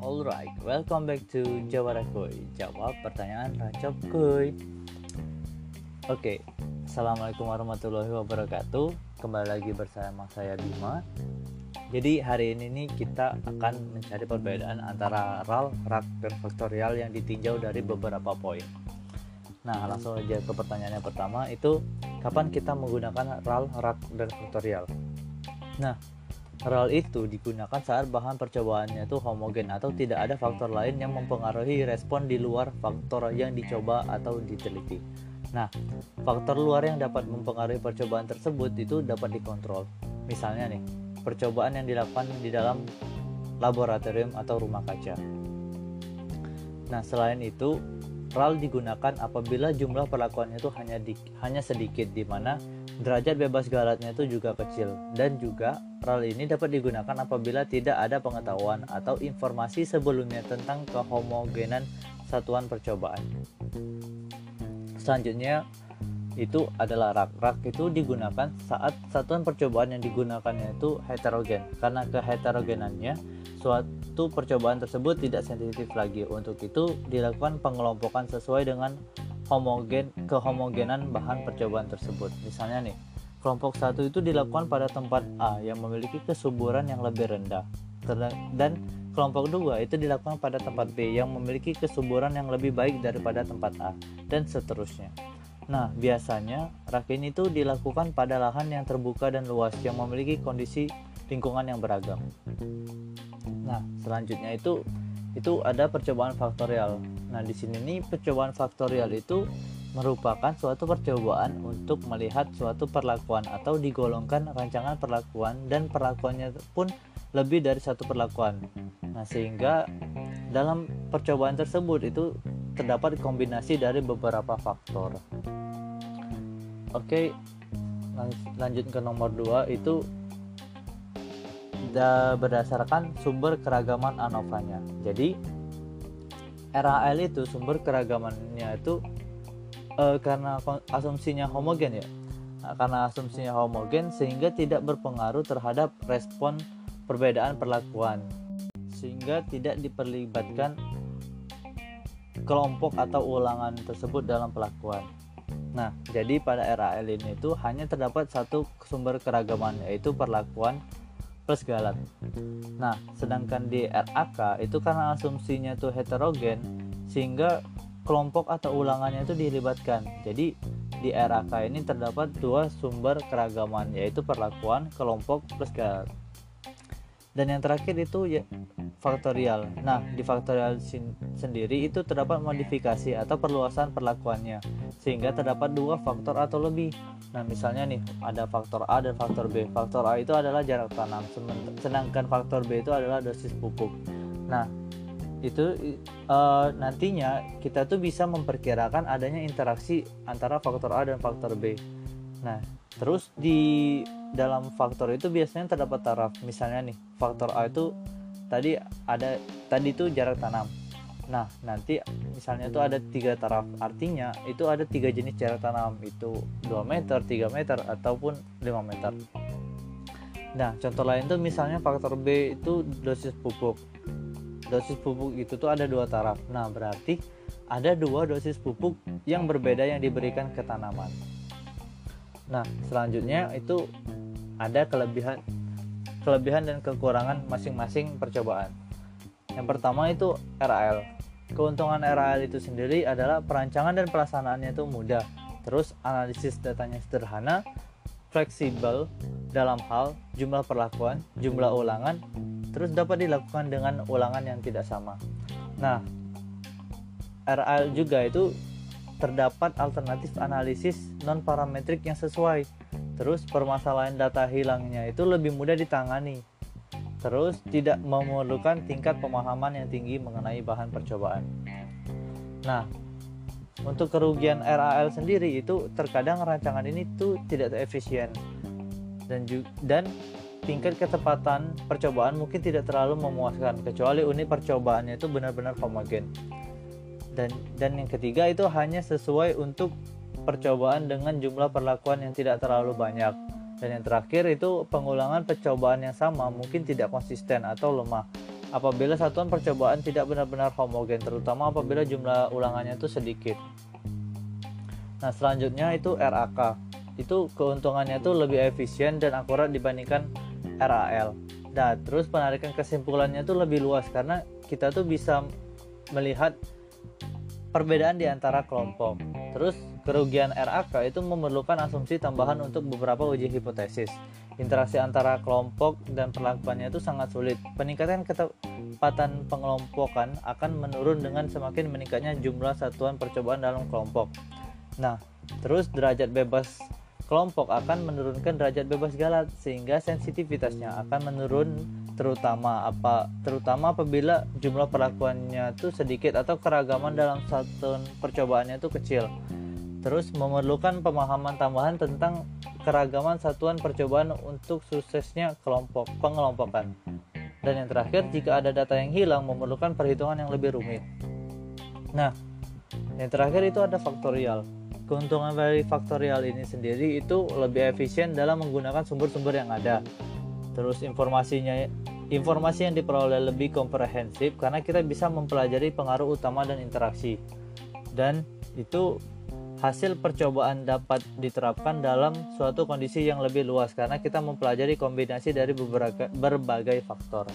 Alright, welcome back to Jawara Kuy. Jawab pertanyaan Rancop Kuy. Oke, Assalamualaikum warahmatullahi wabarakatuh. Kembali lagi bersama saya Bima. Jadi hari ini nih kita akan mencari perbedaan antara RAL, RAK, dan faktorial yang ditinjau dari beberapa poin. Nah, langsung aja ke pertanyaan yang pertama itu kapan kita menggunakan RAL, RAK, dan faktorial. Nah, RAL itu digunakan saat bahan percobaannya itu homogen atau tidak ada faktor lain yang mempengaruhi respon di luar faktor yang dicoba atau diteliti. Nah, faktor luar yang dapat mempengaruhi percobaan tersebut itu dapat dikontrol. Misalnya nih, percobaan yang dilakukan di dalam laboratorium atau rumah kaca. Nah, selain itu, RAL digunakan apabila jumlah perlakuannya itu hanya di, hanya sedikit di mana derajat bebas galatnya itu juga kecil dan juga RAL ini dapat digunakan apabila tidak ada pengetahuan atau informasi sebelumnya tentang kehomogenan satuan percobaan. Selanjutnya itu adalah rak. Rak itu digunakan saat satuan percobaan yang digunakannya itu heterogen karena keheterogenannya suatu percobaan tersebut tidak sensitif lagi. Untuk itu dilakukan pengelompokan sesuai dengan homogen kehomogenan bahan percobaan tersebut. Misalnya nih, kelompok satu itu dilakukan pada tempat A yang memiliki kesuburan yang lebih rendah, dan kelompok dua itu dilakukan pada tempat B yang memiliki kesuburan yang lebih baik daripada tempat A, dan seterusnya. Nah, biasanya rakin itu dilakukan pada lahan yang terbuka dan luas yang memiliki kondisi lingkungan yang beragam. Nah, selanjutnya itu itu ada percobaan faktorial. Nah, di sini nih percobaan faktorial itu merupakan suatu percobaan untuk melihat suatu perlakuan atau digolongkan rancangan perlakuan dan perlakuannya pun lebih dari satu perlakuan. Nah, sehingga dalam percobaan tersebut itu terdapat kombinasi dari beberapa faktor. Oke, lanjut ke nomor 2 itu berdasarkan sumber keragaman ANOVA-nya. Jadi RAL itu sumber keragamannya itu e, karena asumsinya homogen ya. Nah, karena asumsinya homogen sehingga tidak berpengaruh terhadap respon perbedaan perlakuan. Sehingga tidak diperlibatkan kelompok atau ulangan tersebut dalam pelakuan. Nah, jadi pada RAL ini itu hanya terdapat satu sumber keragaman yaitu perlakuan plus galat. Nah, sedangkan di RAK itu karena asumsinya itu heterogen sehingga kelompok atau ulangannya itu dilibatkan. Jadi di RAK ini terdapat dua sumber keragaman yaitu perlakuan kelompok plus galat. Dan yang terakhir itu ya faktorial. Nah, di faktorial sendiri itu terdapat modifikasi atau perluasan perlakuannya sehingga terdapat dua faktor atau lebih. Nah, misalnya nih ada faktor A dan faktor B. Faktor A itu adalah jarak tanam, sedangkan faktor B itu adalah dosis pupuk. Nah, itu uh, nantinya kita tuh bisa memperkirakan adanya interaksi antara faktor A dan faktor B. Nah, terus di dalam faktor itu biasanya terdapat taraf. Misalnya nih, faktor A itu tadi ada tadi itu jarak tanam. Nah, nanti misalnya itu ada tiga taraf. Artinya itu ada tiga jenis jarak tanam itu 2 meter, 3 meter ataupun 5 meter. Nah, contoh lain tuh misalnya faktor B itu dosis pupuk. Dosis pupuk itu tuh ada dua taraf. Nah, berarti ada dua dosis pupuk yang berbeda yang diberikan ke tanaman. Nah, selanjutnya itu ada kelebihan kelebihan dan kekurangan masing-masing percobaan. Yang pertama itu RAL. Keuntungan RAL itu sendiri adalah perancangan dan pelaksanaannya itu mudah. Terus analisis datanya sederhana, fleksibel dalam hal jumlah perlakuan, jumlah ulangan, terus dapat dilakukan dengan ulangan yang tidak sama. Nah, RAL juga itu terdapat alternatif analisis non parametrik yang sesuai Terus permasalahan data hilangnya itu lebih mudah ditangani. Terus tidak memerlukan tingkat pemahaman yang tinggi mengenai bahan percobaan. Nah, untuk kerugian RAL sendiri itu terkadang rancangan ini tuh tidak efisien dan dan tingkat ketepatan percobaan mungkin tidak terlalu memuaskan kecuali unit percobaannya itu benar-benar homogen. Dan dan yang ketiga itu hanya sesuai untuk percobaan dengan jumlah perlakuan yang tidak terlalu banyak Dan yang terakhir itu pengulangan percobaan yang sama mungkin tidak konsisten atau lemah apabila satuan percobaan tidak benar-benar homogen terutama apabila jumlah ulangannya itu sedikit. Nah, selanjutnya itu RAK. Itu keuntungannya itu lebih efisien dan akurat dibandingkan RAL. Nah, terus penarikan kesimpulannya itu lebih luas karena kita tuh bisa melihat perbedaan di antara kelompok. Terus kerugian RAK itu memerlukan asumsi tambahan untuk beberapa uji hipotesis. Interaksi antara kelompok dan perlakuannya itu sangat sulit. Peningkatan ketepatan pengelompokan akan menurun dengan semakin meningkatnya jumlah satuan percobaan dalam kelompok. Nah, terus derajat bebas kelompok akan menurunkan derajat bebas galat sehingga sensitivitasnya akan menurun terutama apa terutama apabila jumlah perlakuannya itu sedikit atau keragaman dalam satu percobaannya itu kecil terus memerlukan pemahaman tambahan tentang keragaman satuan percobaan untuk suksesnya kelompok pengelompokan. Dan yang terakhir jika ada data yang hilang memerlukan perhitungan yang lebih rumit. Nah yang terakhir itu ada faktorial. Keuntungan dari faktorial ini sendiri itu lebih efisien dalam menggunakan sumber-sumber yang ada. Terus informasinya informasi yang diperoleh lebih komprehensif karena kita bisa mempelajari pengaruh utama dan interaksi. Dan itu hasil percobaan dapat diterapkan dalam suatu kondisi yang lebih luas karena kita mempelajari kombinasi dari beberapa berbagai faktor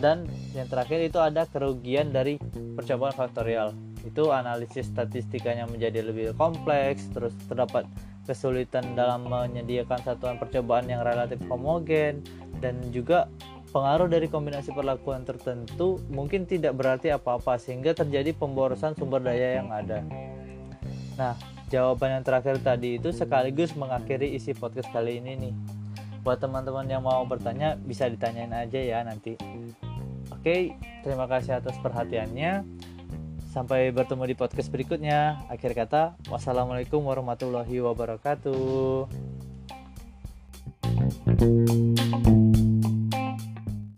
dan yang terakhir itu ada kerugian dari percobaan faktorial itu analisis statistikanya menjadi lebih kompleks terus terdapat kesulitan dalam menyediakan satuan percobaan yang relatif homogen dan juga pengaruh dari kombinasi perlakuan tertentu mungkin tidak berarti apa-apa sehingga terjadi pemborosan sumber daya yang ada. Nah, jawaban yang terakhir tadi itu sekaligus mengakhiri isi podcast kali ini nih. Buat teman-teman yang mau bertanya bisa ditanyain aja ya nanti. Oke, terima kasih atas perhatiannya. Sampai bertemu di podcast berikutnya. Akhir kata, wassalamualaikum warahmatullahi wabarakatuh.